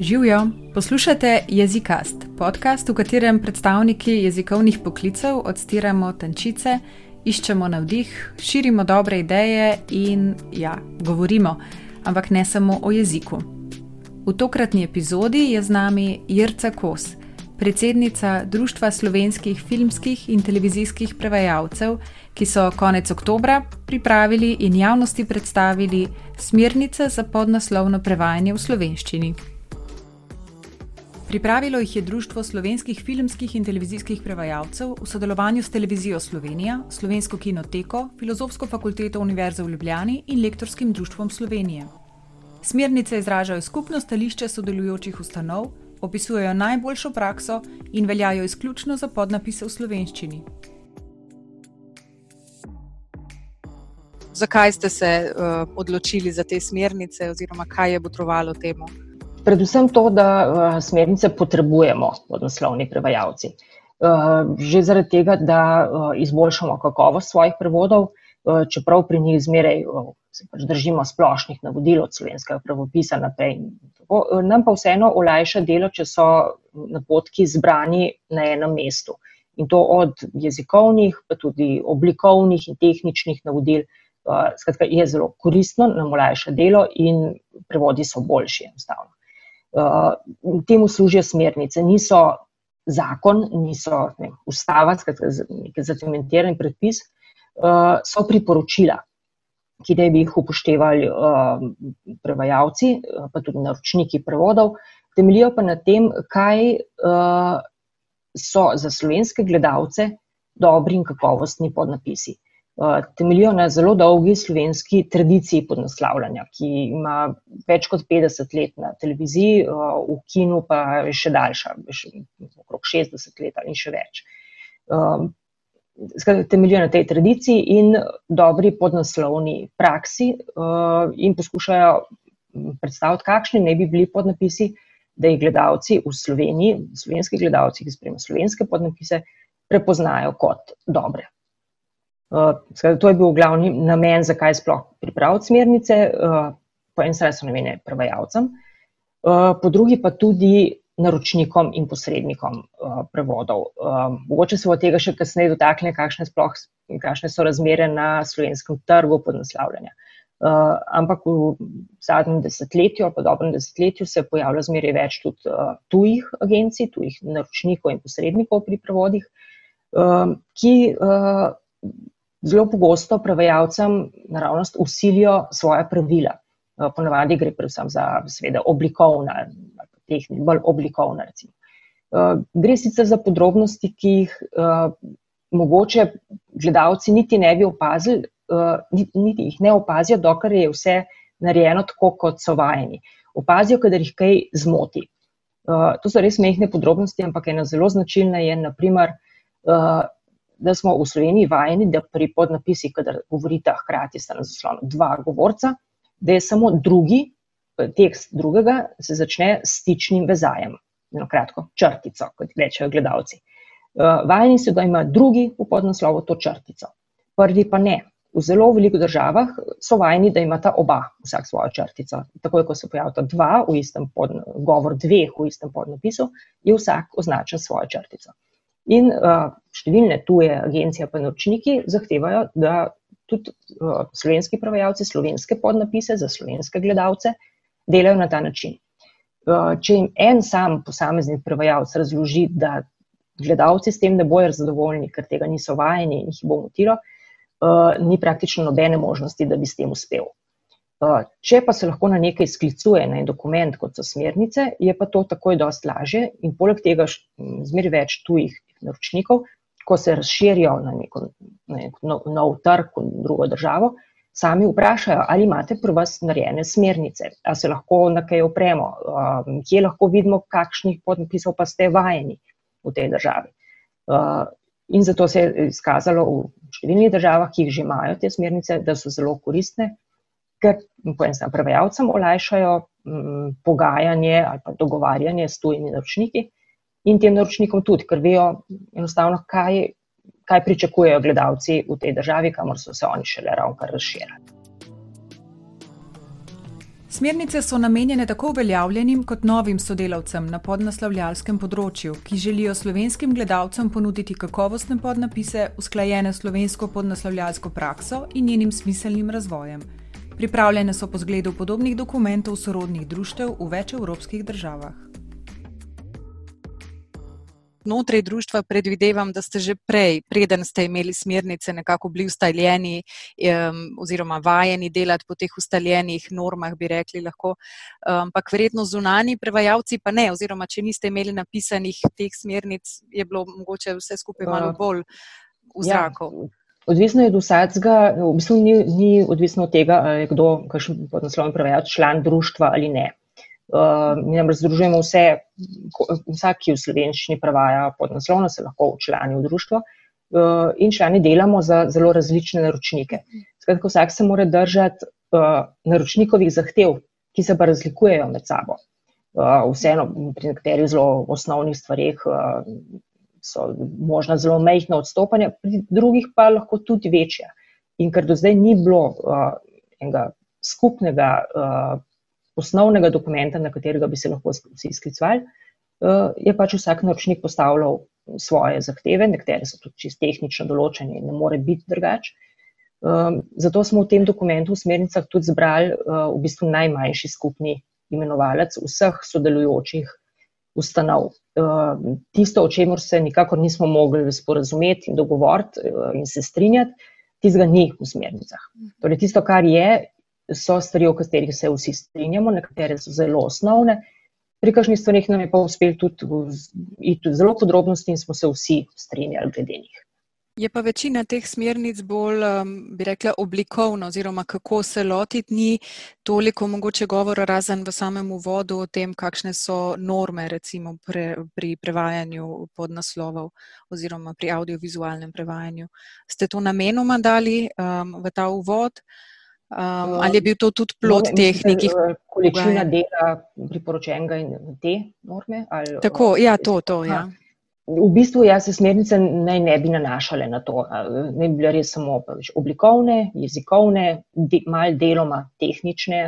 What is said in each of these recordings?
Živijo, poslušate Jezikast, podcast, v katerem predstavniki jezikovnih poklicev odstiramo tančice, iščemo navdih, širimo dobre ideje in, ja, govorimo, ampak ne samo o jeziku. V tokratni epizodi je z nami Jrca Kos, predsednica Društva slovenskih filmskih in televizijskih prevajalcev, ki so konec oktobra pripravili in javnosti predstavili smernice za podnaslovno prevajanje v slovenščini. Pripravilo jih je Društvo slovenskih filmskih in televizijskih prevajalcev v sodelovanju s Televizijo Slovenija, Slovensko kinoteko, Filozofsko fakulteto Univerze v Ljubljani in Lektorskim društvom Slovenije. Smernice izražajo skupno stališče sodelujočih ustanov, opisujejo najboljšo prakso in veljajo izključno za podnapise v slovenščini. Zakaj ste se uh, odločili za te smernice, oziroma kaj je potrovalo temu? Predvsem to, da smernice potrebujemo, podnaslovni prevajalci. Uh, že zaradi tega, da izboljšamo kakovost svojih prevodov, čeprav pri njih zmeraj se pač držimo splošnih navodil od slovenskega pravopisa naprej. Nam pa vseeno olajša delo, če so napotki zbrani na enem mestu. In to od jezikovnih, pa tudi oblikovnih in tehničnih navodil. Skratka, je zelo koristno, nam olajša delo in prevodi so boljši enostavno. Temu služijo smernice, niso zakon, niso ne, ustava, skratka, nek zacementirani predpis, so priporočila, ki naj bi jih upoštevali uh, prevajalci, uh, pa tudi naročniki prevodov, temeljijo pa na tem, kaj uh, so za slovenske gledalce dobri in kakovostni podnapisi. Uh, temeljijo na zelo dolgi slovenski tradiciji podnaslavljanja, ki ima več kot 50 let na televiziji, uh, v kinu pa še daljša, še okrog 60 let in še več. Uh, temeljijo na tej tradiciji in dobri podnaslovni praksi in poskušajo predstaviti, kakšni ne bi bili podnapisi, da jih gledalci v Sloveniji, slovenski gledalci, ki spremljajo slovenske podnapise, prepoznajo kot dobre. Uh, to je bil glavni namen, zakaj sploh pripraviti smernice. Uh, po eni strani so namenjene prevajalcem, uh, po drugi pa tudi naročnikom in posrednikom uh, prevodov. Um, mogoče se bo tega še kasneje dotakne, kakšne, sploh, kakšne so razmere na slovenskem trgu podnaslavljanja. Uh, ampak v zadnjem desetletju, pa dobrem desetletju, se pojavlja zmeraj več tudi uh, tujih agencij, tujih naročnikov in posrednikov pri prevodih, uh, ki uh, zelo pogosto prevajalcem naravnost usilijo svoje pravila. Uh, ponavadi gre predvsem za seveda, oblikovna tehnik, bolj oblikovna. Uh, gre sicer za podrobnosti, ki jih uh, mogoče gledalci niti ne bi opazili, niti, jih ne opazijo, dokler je vse narejeno tako, kot so vajeni. Opazijo, kadar jih kaj zmoti. To so res mehne podrobnosti, ampak ena zelo značilna je, naprimer, da smo v Sloveniji vajeni, da pri podnapisih, kadar govorite hkrati, sta na zaslonu dva govorca, da je samo drugi tekst drugega se začne s stičnim vezajem, eno kratko črtico, kot rečejo gledalci. Eh, vajeni so, da ima drugi v podnaslovu to črtico, prvi pa ne. V zelo veliko državah so vajeni, da imata oba vsak svojo črtico. Tako, ko se pojavita dva v istem podnapisu, govor dveh v istem podnapisu, je vsak označen svojo črtico. In uh, številne tuje agencije, pa naročniki zahtevajo, da tudi uh, slovenski prevajalci slovenske podnapise za slovenske gledalce delajo na ta način. Uh, če jim en sam posamezni prevajalec razloži, da gledalci s tem ne bojo zadovoljni, ker tega niso vajeni in jih bo motilo, uh, ni praktično nobene možnosti, da bi s tem uspel. Uh, če pa se lahko na nekaj sklicuje, na en dokument, kot so smernice, je pa to takoj dosti lažje in poleg tega zmeri več tujih naročnikov, ko se razširijo na neko, na neko nov, nov trg v drugo državo, sami vprašajo, ali imate pri vas narejene smernice, ali se lahko na kaj opremo, um, kje lahko vidimo, kakšnih podpisov pa ste vajeni v tej državi. Uh, in zato se je izkazalo v številnih državah, ki jih že imajo te smernice, da so zelo koristne, ker po enem strani prevajalcem olajšajo um, pogajanje ali pa dogovarjanje s tujimi naročniki in tem naročnikom tudi, ker vejo enostavno, kaj kaj pričakujejo gledalci v tej državi, kamor so se oni šele ravno razširili. Smernice so namenjene tako uveljavljenim kot novim sodelavcem na podnaslavljalskem področju, ki želijo slovenskim gledalcem ponuditi kakovostne podnapise, usklajene slovensko podnaslavljalsko prakso in njenim smiselnim razvojem. Pripravljene so po zgledu podobnih dokumentov sorodnih društev v več evropskih državah znotraj društva predvidevam, da ste že prej, preden ste imeli smernice, nekako bili ustaljeni um, oziroma vajeni delati po teh ustaljenih normah, bi rekli lahko. Ampak um, verjetno zunani prevajalci pa ne, oziroma če niste imeli napisanih teh smernic, je bilo mogoče vse skupaj malo bolj v ja, zraku. Ja. Odvisno je od vsakega, v bistvu ni, ni odvisno od tega, ali je kdo, kakšen podnaslovni prevajalec, član društva ali ne. Uh, namreč združujemo vse, vsak, ki v slovenščini prevaja podnaslovno, se lahko včlani v društvo uh, in člani delamo za zelo različne naročnike. Skratka, vsak se mora držati uh, naročnikovih zahtev, ki se pa razlikujejo med sabo. Uh, vseeno, pri nekaterih zelo osnovnih stvarih uh, so možna zelo mehna odstopanja, pri drugih pa lahko tudi večja. In ker do zdaj ni bilo uh, enega skupnega uh, osnovnega dokumenta, na katerega bi se lahko vsi sklicovali, eh, je pač vsak naročnik postavljal svoje zahteve, nekatere so tudi čisto tehnično določene in ne more biti drugače. Eh, zato smo v tem dokumentu, v smernicah, tudi zbrali eh, v bistvu najmanjši skupni imenovalec vseh sodelujočih ustanov. Tisto, o čemer se nikakor nismo mogli sporazumeti in dogovoriti in se strinjati, tistega ni v smernicah. Torej, tisto, kar je, so stvari, o katerih se vsi strinjamo, nekatere so zelo osnovne. Pri kakšnih stvarih nam je pa uspel tudi iti zelo podrobnosti in smo se vsi strinjali glede njih. Je pa večina teh smernic bolj, bi rekla, oblikovna, oziroma kako se lotiti, ni toliko mogoče govora, razen v samem uvodu, o tem, kakšne so norme, recimo pre, pri prevajanju podnaslovov oziroma pri audiovizualnem prevajanju. Ste to namenoma dali um, v ta uvod? Um, ali je bil to tudi plot no, teh nekih? Eh, količina dela priporočenega in te norme? Ali, Tako, ja, to, to, ja. V bistvu jaz se smernice naj ne bi nanašale na to. Ne bi bile res samo oblikovne, jezikovne, de, mal deloma tehnične,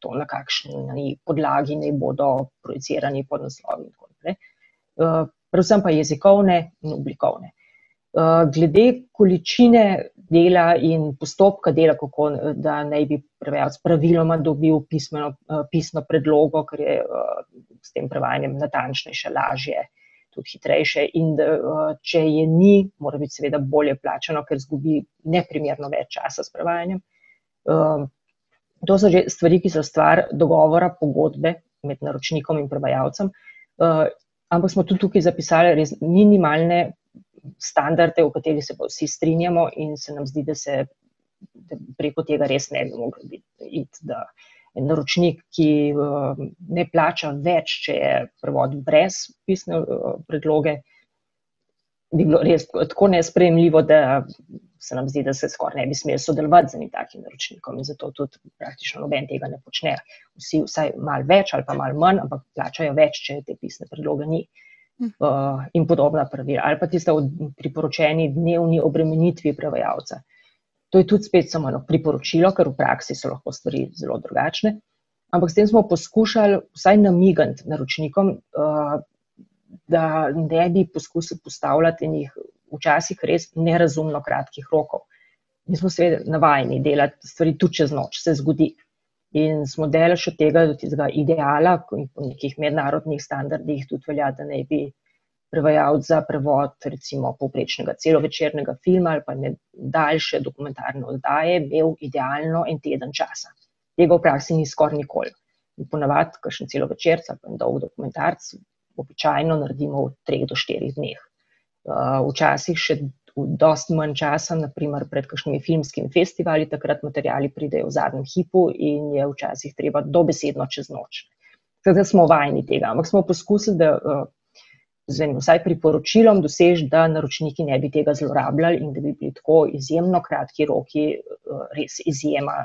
to na kakšni podlagi naj bodo projicirani podnaslovi in tako naprej. Predvsem pa jezikovne in oblikovne. Eh, glede količine dela in postopka dela, kako da naj bi prevajalec praviloma dobil pismeno, eh, pisno predlogo, ker je eh, s tem prevajanjem natančnejše, lažje, tudi hitrejše. In da, če je ni, mora biti seveda bolje plačano, ker zgubi neprimerno več časa s prevajanjem. To so že stvari, ki so stvar dogovora, pogodbe med naročnikom in prevajalcem. Ampak smo tudi tukaj zapisali res minimalne standarde, v katerih se pa vsi strinjamo, in se nam zdi, da se da preko tega res ne bi mogli biti. Da en naročnik, ki uh, ne plača več, če je prevod brez pisne uh, predloge, bi bilo res tako nespremljivo, da se nam zdi, da se skoraj ne bi smeli sodelovati z enim takim naročnikom in zato tudi praktično noben tega ne počne. Vsi vsaj malo več ali pa malo manj, ampak plačajo več, če te pisne predloge ni. Uh, uh, in podobna pravila, ali pa tiste priporočeni dnevni obremenitvi prevajalca. To je tudi spet samo eno priporočilo, ker v praksi so lahko stvari zelo drugačne. Ampak s tem smo poskušali vsaj namigati naročnikom, uh, da ne bi poskusili postavljati njih včasih res nerazumno kratkih rokov. Mi smo seveda navajeni delati stvari tudi čez noč, se zgodi. In smo delež od tega, do tistega ideala, ki po nekih mednarodnih standardih tudi velja, da ne bi prevajalec za prevod, recimo, povprečnega celovečernega filma ali pa daljše dokumentarne oddaje, imel idealno en teden časa. Tega v praksi ni skoraj nikoli. In ponavadi, kakšen celovečerc ali pa en dolg dokumentarc, običajno naredimo v treh do štirih dneh. Uh, včasih še dosti manj časa, naprimer pred kakšnimi filmskimi festivali, takrat materiali pridejo v zadnjem hipu in je včasih treba dobesedno čez noč. Zdaj smo vajeni tega, ampak smo poskusili, da z enim vsaj priporočilom dosež, da naročniki ne bi tega zlorabljali in da bi bili tako izjemno kratki roki res izjema,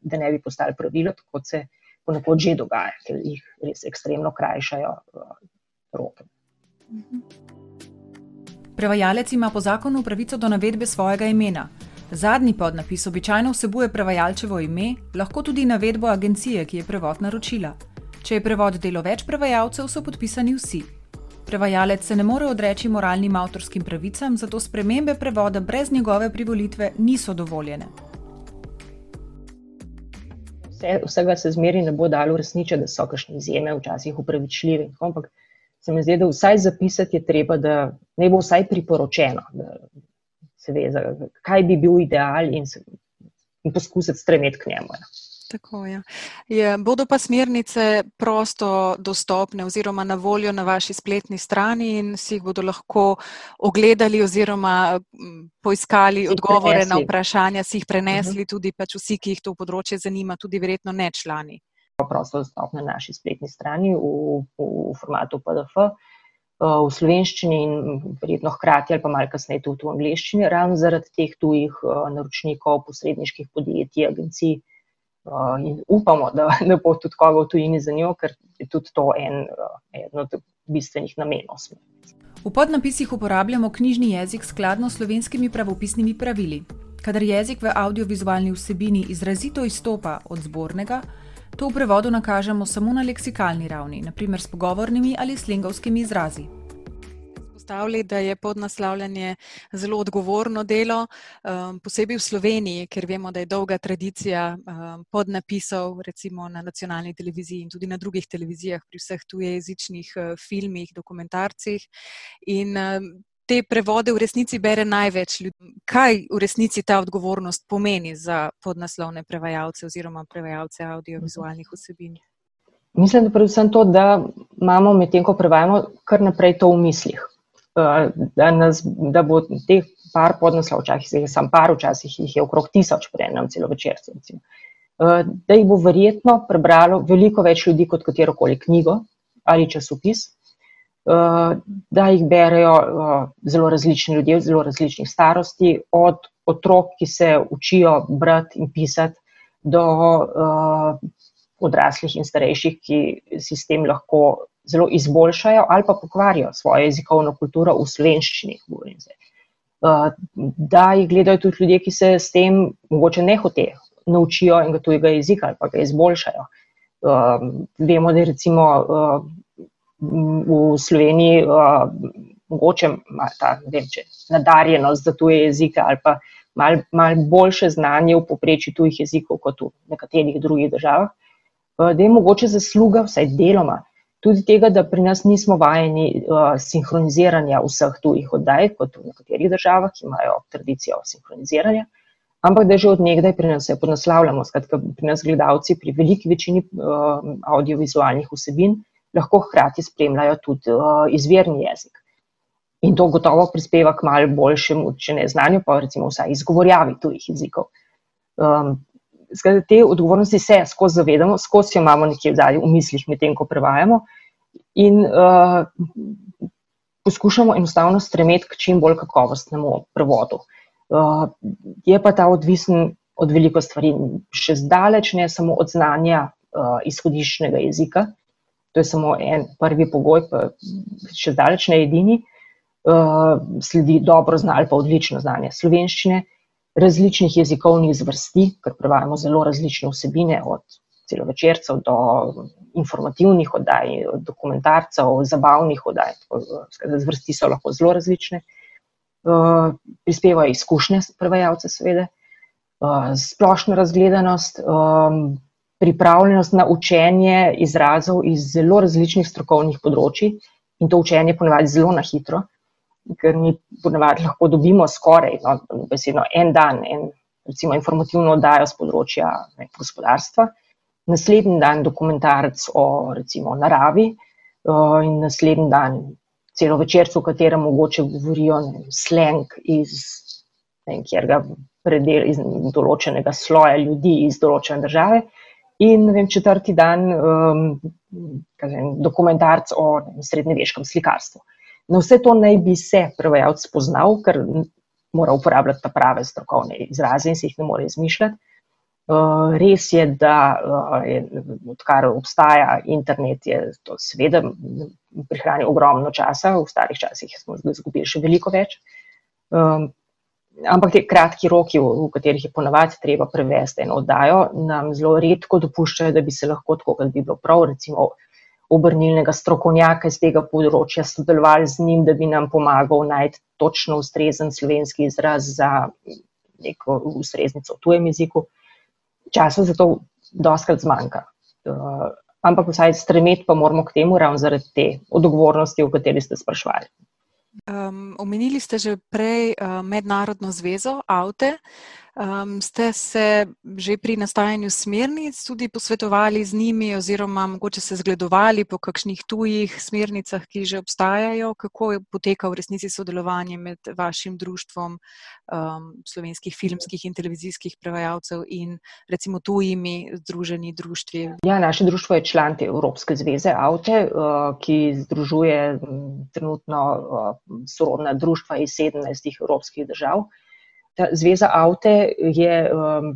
da ne bi postali pravilo, tako se ponekod že dogaja, ker jih res ekstremno krajšajo roke. -hmm. Prevajalec ima po zakonu pravico do navedbe svojega imena. Zadnji podnapis običajno vsebuje prevajalčevo ime, lahko tudi navedbo agencije, ki je prevod naročila. Če je prevod delo več prevajalcev, so podpisani vsi. Prevajalec se ne more odreči moralnim avtorskim pravicam, zato spremembe prevoda brez njegove privolitve niso dovoljene. Vse, vsega se zmeri ne bo dalo uresničiti, da so kakšne izjeme, včasih upravičljive. Ampak se mi zdi, da vsaj zapisati je treba, da ne bo vsaj priporočeno, da se ve, kaj bi bil ideal in, in poskusiti stremeti k njemu. Ja. Tako je. je. Bodo pa smernice prosto dostopne oziroma na voljo na vaši spletni strani in si jih bodo lahko ogledali oziroma poiskali odgovore prenesli. na vprašanja, si jih prenesli uh mhm. -huh. tudi pač vsi, ki jih to področje zanima, tudi verjetno ne člani. Prosto dostopne na naši spletni strani v, v formatu PDF. V slovenščini in verjetno hkrati, ali pa malo kasneje, tudi v angleščini, ravno zaradi teh tujih naročnikov, posredniških podjetij, agencij, uh, in upamo, da ne bo tudi koga v tujini za njo, ker je tudi to en, en od bistvenih namenov. V podnapisih uporabljamo knjižni jezik skladno s slovenskimi pravopisnimi pravili. Kadar jezik v audiovizualni vsebini izrazito izstopa od zbornega, to v prevodu nakažemo samo na leksikalni ravni, naprimer s pogovornimi ali slengovskimi izrazi izpostavili, da je podnaslavljanje zelo odgovorno delo, um, posebej v Sloveniji, ker vemo, da je dolga tradicija um, podnapisov, recimo na nacionalni televiziji in tudi na drugih televizijah, pri vseh tujejezičnih uh, filmih, dokumentarcih. In um, te prevode v resnici bere največ ljudi. Kaj v resnici ta odgovornost pomeni za podnaslovne prevajalce oziroma prevajalce audiovizualnih vsebin? Mislim, da predvsem to, da imamo medtem, ko prevajamo, kar naprej to v mislih. Da, nas, da bo teh par podnaslov, včasih je samo par, včasih jih je okrog tisoč, prej nam celo večer. Da jih bo verjetno prebralo veliko več ljudi kot katero koli knjigo ali časopis, da jih berejo zelo različni ljudje, zelo različnih starosti, od otrok, ki se učijo brati in pisati, do odraslih in starejših, ki si s tem lahko zelo izboljšajo ali pa pokvarijo svojo jezikovno kulturo v slovenščini. Da jih gledajo tudi ljudje, ki se s tem mogoče ne hote naučijo enega tujega jezika ali pa ga izboljšajo. Vemo, da je recimo v Sloveniji uh, mogoče ta vem, če, nadarjenost za tuje jezike ali pa malo mal boljše znanje v poprečju tujih jezikov kot v nekaterih drugih državah, da je mogoče zasluga vsaj deloma tudi tega, da pri nas nismo vajeni uh, sinhroniziranja vseh tujih oddaj, kot v nekaterih državah, ki imajo tradicijo sinhroniziranja, ampak da že od nekdaj pri nas se podnaslavljamo. Skratka, pri nas gledalci pri veliki večini uh, audiovizualnih vsebin lahko hkrati spremljajo tudi uh, izvirni jezik. In to gotovo prispeva k malce boljšemu, če ne znanju, pa recimo vsaj izgovorjavi tujih jezikov. Um, Skratka, te odgovornosti se skozi zavedamo, skozi jo imamo nekje v, v mislih, medtem ko prevajamo, in uh, poskušamo enostavno stremeti k čim bolj kakovostnemu prevodu. Uh, je pa ta odvisen od veliko stvari, še zdaleč ne samo od znanja uh, izhodiščnega jezika, to je samo en prvi pogoj, pa še zdaleč ne edini, uh, sledi dobro znanje, pa odlično znanje slovenščine različnih jezikovnih zvrsti, ker prevajamo zelo različne vsebine, od celovečercev do informativnih oddaj, dokumentarcev, zabavnih oddaj. Zvrsti so lahko zelo različne. Uh, prispevajo izkušnje prevajalce, seveda, uh, splošna razgledanost, um, pripravljenost na učenje izrazov iz zelo različnih strokovnih področji in to učenje ponavadi zelo na hitro ker mi ponavadi lahko dobimo skoraj no, besedno, en dan, en, recimo, informativno oddajo z področja ne, gospodarstva, naslednji dan dokumentarc o recimo, naravi uh, in naslednji dan celo večercu, v katerem mogoče govorijo ne, slang iz nekega predela, iz določenega sloja ljudi iz določene države. In vem, četrti dan um, kažem, dokumentarc o srednjeveškem slikarstvu. Na vse to naj bi se prevajalec spoznal, ker mora uporabljati ta prave strokovne izraze in se jih ne more izmišljati. Uh, res je, da uh, je, odkar obstaja internet, je to seveda prihranil ogromno časa, v starih časih smo izgubili še veliko več. Um, ampak te kratki roki, v, v katerih je ponavadi treba prevesti eno oddajo, nam zelo redko dopuščajo, da bi se lahko tako, kot bi bilo prav, recimo obrnilnega strokovnjaka iz tega področja, sodelovali z njim, da bi nam pomagal najti točno ustrezen slovenski izraz za neko ustreznico v tujem jeziku. Časa za to doskrat zmanjka. Uh, ampak vsaj stremeti pa moramo k temu, ravno zaradi te odgovornosti, o kateri ste sprašvali. Um, omenili ste že prej uh, mednarodno zvezo AUTE. Um, ste se že pri nastajanju smernic tudi posvetovali z njimi, oziroma mogoče se zgledovali po kakšnih tujih smernicah, ki že obstajajo? Kako je potekal v resnici sodelovanje med vašim društvom um, slovenskih filmskih in televizijskih prevajalcev in recimo tujimi združeni društvi? Ja, naše društvo je član te Evropske zveze AUTE, uh, ki združuje trenutno uh, sorodna društva iz 17 evropskih držav. Ta zveza Avte je um,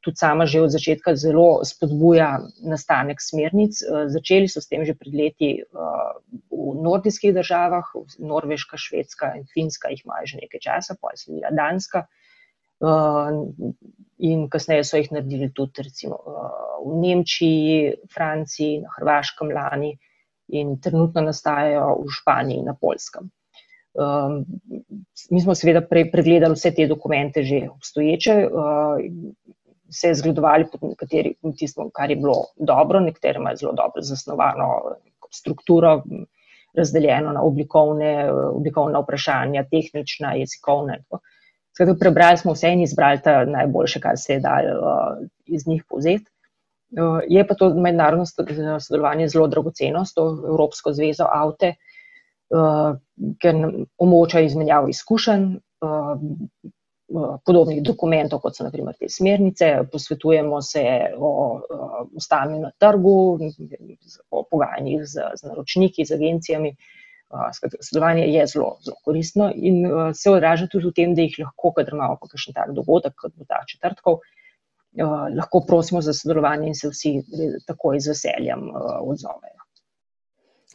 tudi sama že od začetka zelo spodbuja nastanek smernic. Uh, začeli so s tem že pred leti uh, v nordijskih državah, Norveška, Švedska in Finska jih imajo že nekaj časa, pa je sledila Danska. Uh, in kasneje so jih naredili tudi recimo, uh, v Nemčiji, Franciji, na Hrvaškem lani in trenutno nastajajo v Španiji in na Poljskem. Um, mi smo seveda prej pregledali vse te dokumente, že obstoječe, uh, se zgledovali pod nekateri, tisto, kar je bilo dobro, nekatere imajo zelo dobro zasnovano strukturo, razdeljeno na oblikovne, oblikovne vprašanja, tehnična, jezikovna. Skratka, prebrali smo vse in izbrali ta najboljše, kar se je dal uh, iz njih povzeti. Uh, je pa to mednarodno sodelovanje zelo dragoceno s to Evropsko zvezo AUTE, uh, uh, ker omogoča izmenjavo izkušenj, uh, podobnih dokumentov, kot so naprimer te smernice, posvetujemo se o stanju na trgu, o pogajanjih z, z naročniki, z agencijami. Sodelovanje je zelo, zelo koristno in se odraža tudi v tem, da jih lahko, kadar imamo kakšen tak dogodek, kot bo ta četrtkov, lahko prosimo za sodelovanje in se vsi takoj z veseljem odzovejo.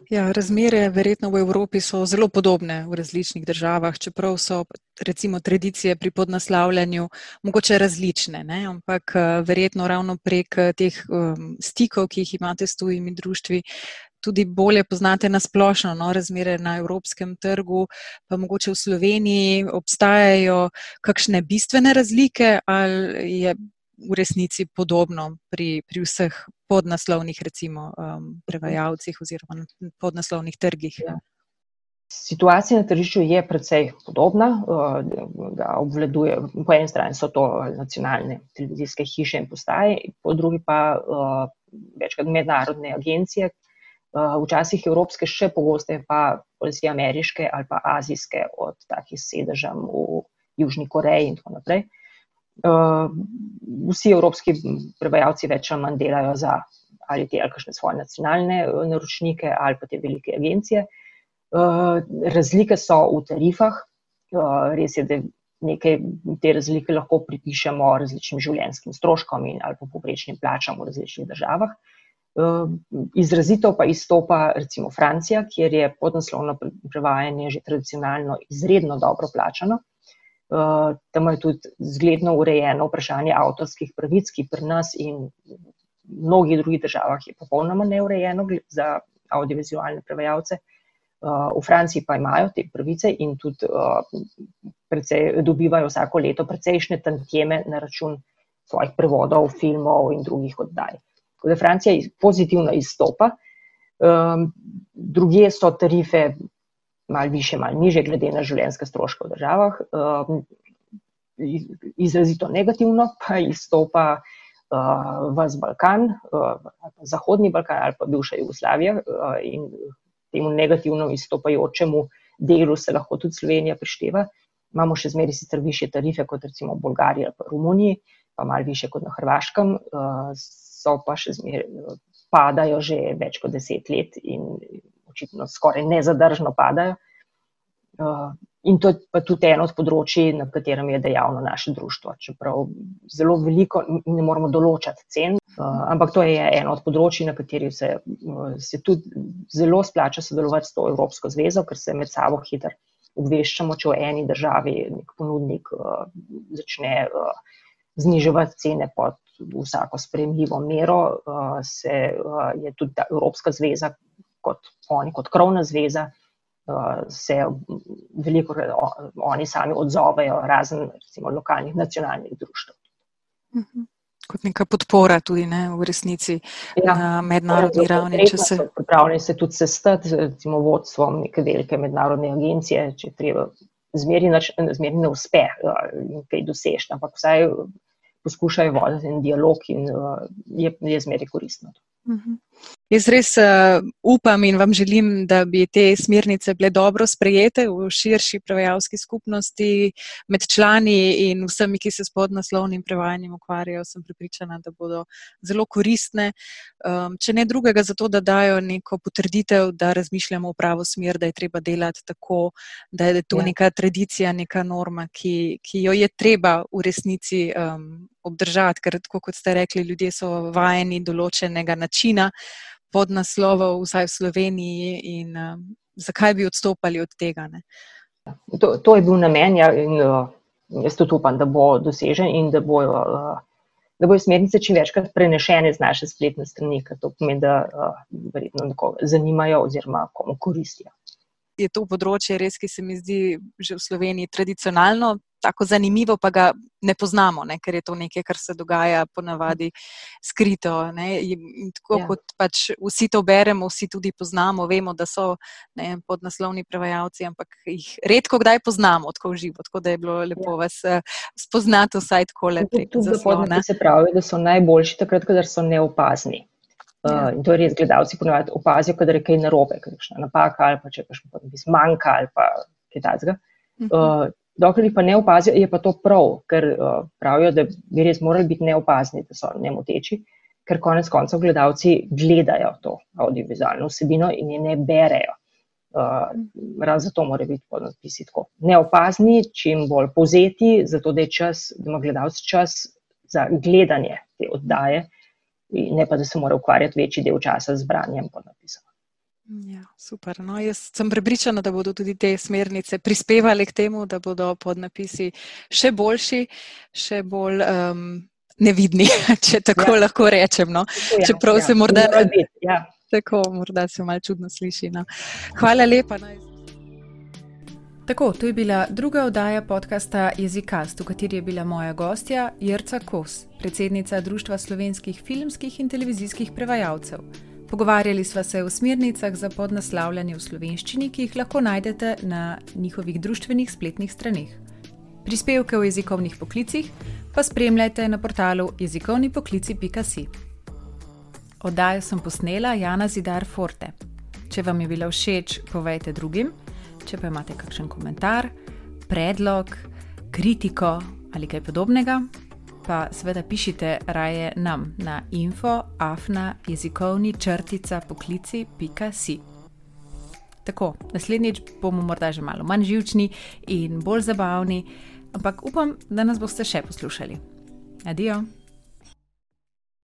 Ja, razmere verjetno v Evropi so zelo podobne v različnih državah, čeprav so recimo tradicije pri podnaslavljanju mogoče različne, ne? ampak verjetno ravno prek eh, teh um, stikov, ki jih imate s tujimi društvi, tudi bolje poznate na splošno no, razmere na evropskem trgu, pa mogoče v Sloveniji obstajajo kakšne bistvene razlike ali je v resnici podobno pri, pri vseh podnaslovnih, recimo, um, prevajalcih oziroma podnaslovnih trgih. Ja. Situacija na tržišču je precej podobna. Uh, da obvladuje, po eni strani so to nacionalne televizijske hiše in postaje, po drugi pa uh, večkrat mednarodne agencije, uh, včasih evropske, še pogosteje pa polisi ameriške ali pa azijske, od takih sedežem v Južni Koreji in tako naprej. Uh, vsi evropski prevajalci več ali manj delajo za ali te ali kakšne svoje nacionalne uh, naročnike ali pa te velike agencije. Uh, razlike so v tarifah. Uh, res je, da nekaj te razlike lahko pripišemo različnim življenjskim stroškom in ali pa poprečnim plačam v različnih državah. Uh, izrazito pa izstopa recimo Francija, kjer je podnaslovno prevajanje že tradicionalno izredno dobro plačano. Uh, tam je tudi zgledno urejeno vprašanje avtorskih pravic, ki pri nas in v mnogih drugih državah je popolnoma neurejeno za audiovizualne prevajalce. Uh, v Franciji pa imajo te pravice in tudi uh, precej, dobivajo vsako leto precejšnje tantjeme na račun svojih prevodov, filmov in drugih oddaj. Tako da Francija pozitivno izstopa. Druge so tarife malo više, malo niže, glede na življenjske stroške v državah. Um, izrazito negativno pa izstopa uh, vas Balkan, uh, Zahodni Balkan ali pa bivša Jugoslavija uh, in temu negativno izstopajočemu delu se lahko tudi Slovenija prišteva. Imamo še zmeri sicer više tarife kot recimo v Bolgariji ali pa Romuniji, pa malo više kot na Hrvaškem, so pa še zmeri padajo že več kot deset let in očitno skoraj nezadržno padajo. Uh, in to je pa tudi eno od področji, na katerem je dejavno naše društvo. Čeprav zelo veliko ne moramo določati cen, uh, ampak to je eno od področji, na kateri se, uh, se tudi zelo splača sodelovati s to Evropsko zvezo, ker se med sabo hitro obveščamo, če v eni državi nek ponudnik začne zniževati cene pod vsako sprejemljivo mero, se je tudi ta Evropska zveza kot oni, kot krovna zveza, se veliko oni sami odzovejo, razen recimo lokalnih nacionalnih društv. Mhm kot neka podpora tudi ne, v resnici ja, na mednarodni ravni. Se... Pripravljeni se tudi sestati z recimo, vodstvom neke velike mednarodne agencije, če treba. Zmeri ne uspe in kaj dosež, ampak vsaj poskušajo voditi en dialog in je, je zmeri koristno. Uh -huh. Jaz res uh, upam in vam želim, da bi te smernice bile dobro sprejete v širši prevajalski skupnosti, med člani in vsemi, ki se s podnaslovnim prevajanjem ukvarjajo. Sem pripričana, da bodo zelo koristne. Um, če ne drugega, zato da dajo neko potrditev, da razmišljamo v pravo smer, da je treba delati tako, da je to ja. neka tradicija, neka norma, ki, ki jo je treba v resnici um, obdržati, ker, kot ste rekli, ljudje so vajeni določenega načina pod naslovom, vsaj v Sloveniji, in uh, zakaj bi odstopali od tega. To, to je bil namen, ja, in uh, jaz tudi upam, da bo dosežen in da bojo. Uh, Da bojo smernice čim večkrat prenešene z naše spletne strani, ker to pomeni, da uh, verjetno nekoga zanimajo oziroma komu koristijo. Je to področje res, ki se mi zdi že v Sloveniji tradicionalno tako zanimivo, pa ga ne poznamo, ne, ker je to nekaj, kar se dogaja ponavadi skrito. Tako ja. kot pač vsi to beremo, vsi tudi poznamo, vemo, da so ne, podnaslovni prevajalci, ampak jih redko kdaj poznamo, tako v živo. Tako da je bilo lepo ja. vas uh, spoznati vsaj tako lepo. Se pravi, da so najboljši takrat, kadar so neopazni. Uh, in to je res, gledalci ponovadi opazijo, kadar je kaj narobe, kakšna napaka ali pa če pa še podpis manjka ali pa kaj takega. Uh, Dokler jih pa ne opazijo, je pa to prav, ker uh, pravijo, da bi res morali biti neopazni, da so nemoteči, ker konec koncev gledalci gledajo to audiovizualno vsebino in je ne berejo. Uh, Ravno zato mora biti podnapisi tako neopazni, čim bolj povzeti, zato da, čas, da ima gledalec čas za gledanje te oddaje, ne pa da se mora ukvarjati večji del časa z branjem podnapisov. Ja, super. No, jaz sem prepričana, da bodo tudi te smernice prispevali k temu, da bodo podnapisi še boljši, še bolj um, nevidni, če tako ja. lahko rečem. No. Ja, Čeprav ja. se morda, ja. tako, morda se malo čudno sliši. No. Hvala lepa. No. Tako, to je bila druga oddaja podcasta Jezikast, v kateri je bila moja gostja Jrca Kos, predsednica Društva slovenskih filmskih in televizijskih prevajalcev. Pogovarjali sva se o smernicah za podnaslavljanje v slovenščini, ki jih lahko najdete na njihovih društvenih spletnih straneh. Prispevke o jezikovnih poklicih pa spremljajte na portalu jezikovnipoklici.si. Oddajo sem posnela Jana Zidar Forte. Če vam je bila všeč, povejte drugim. Če pa imate kakšen komentar, predlog, kritiko ali kaj podobnega, pa seveda pišite raje nam na infoafna jezikovni črtica poklici.si. Tako, naslednjič bomo morda že malo manj živčni in bolj zabavni, ampak upam, da nas boste še poslušali. Adijo!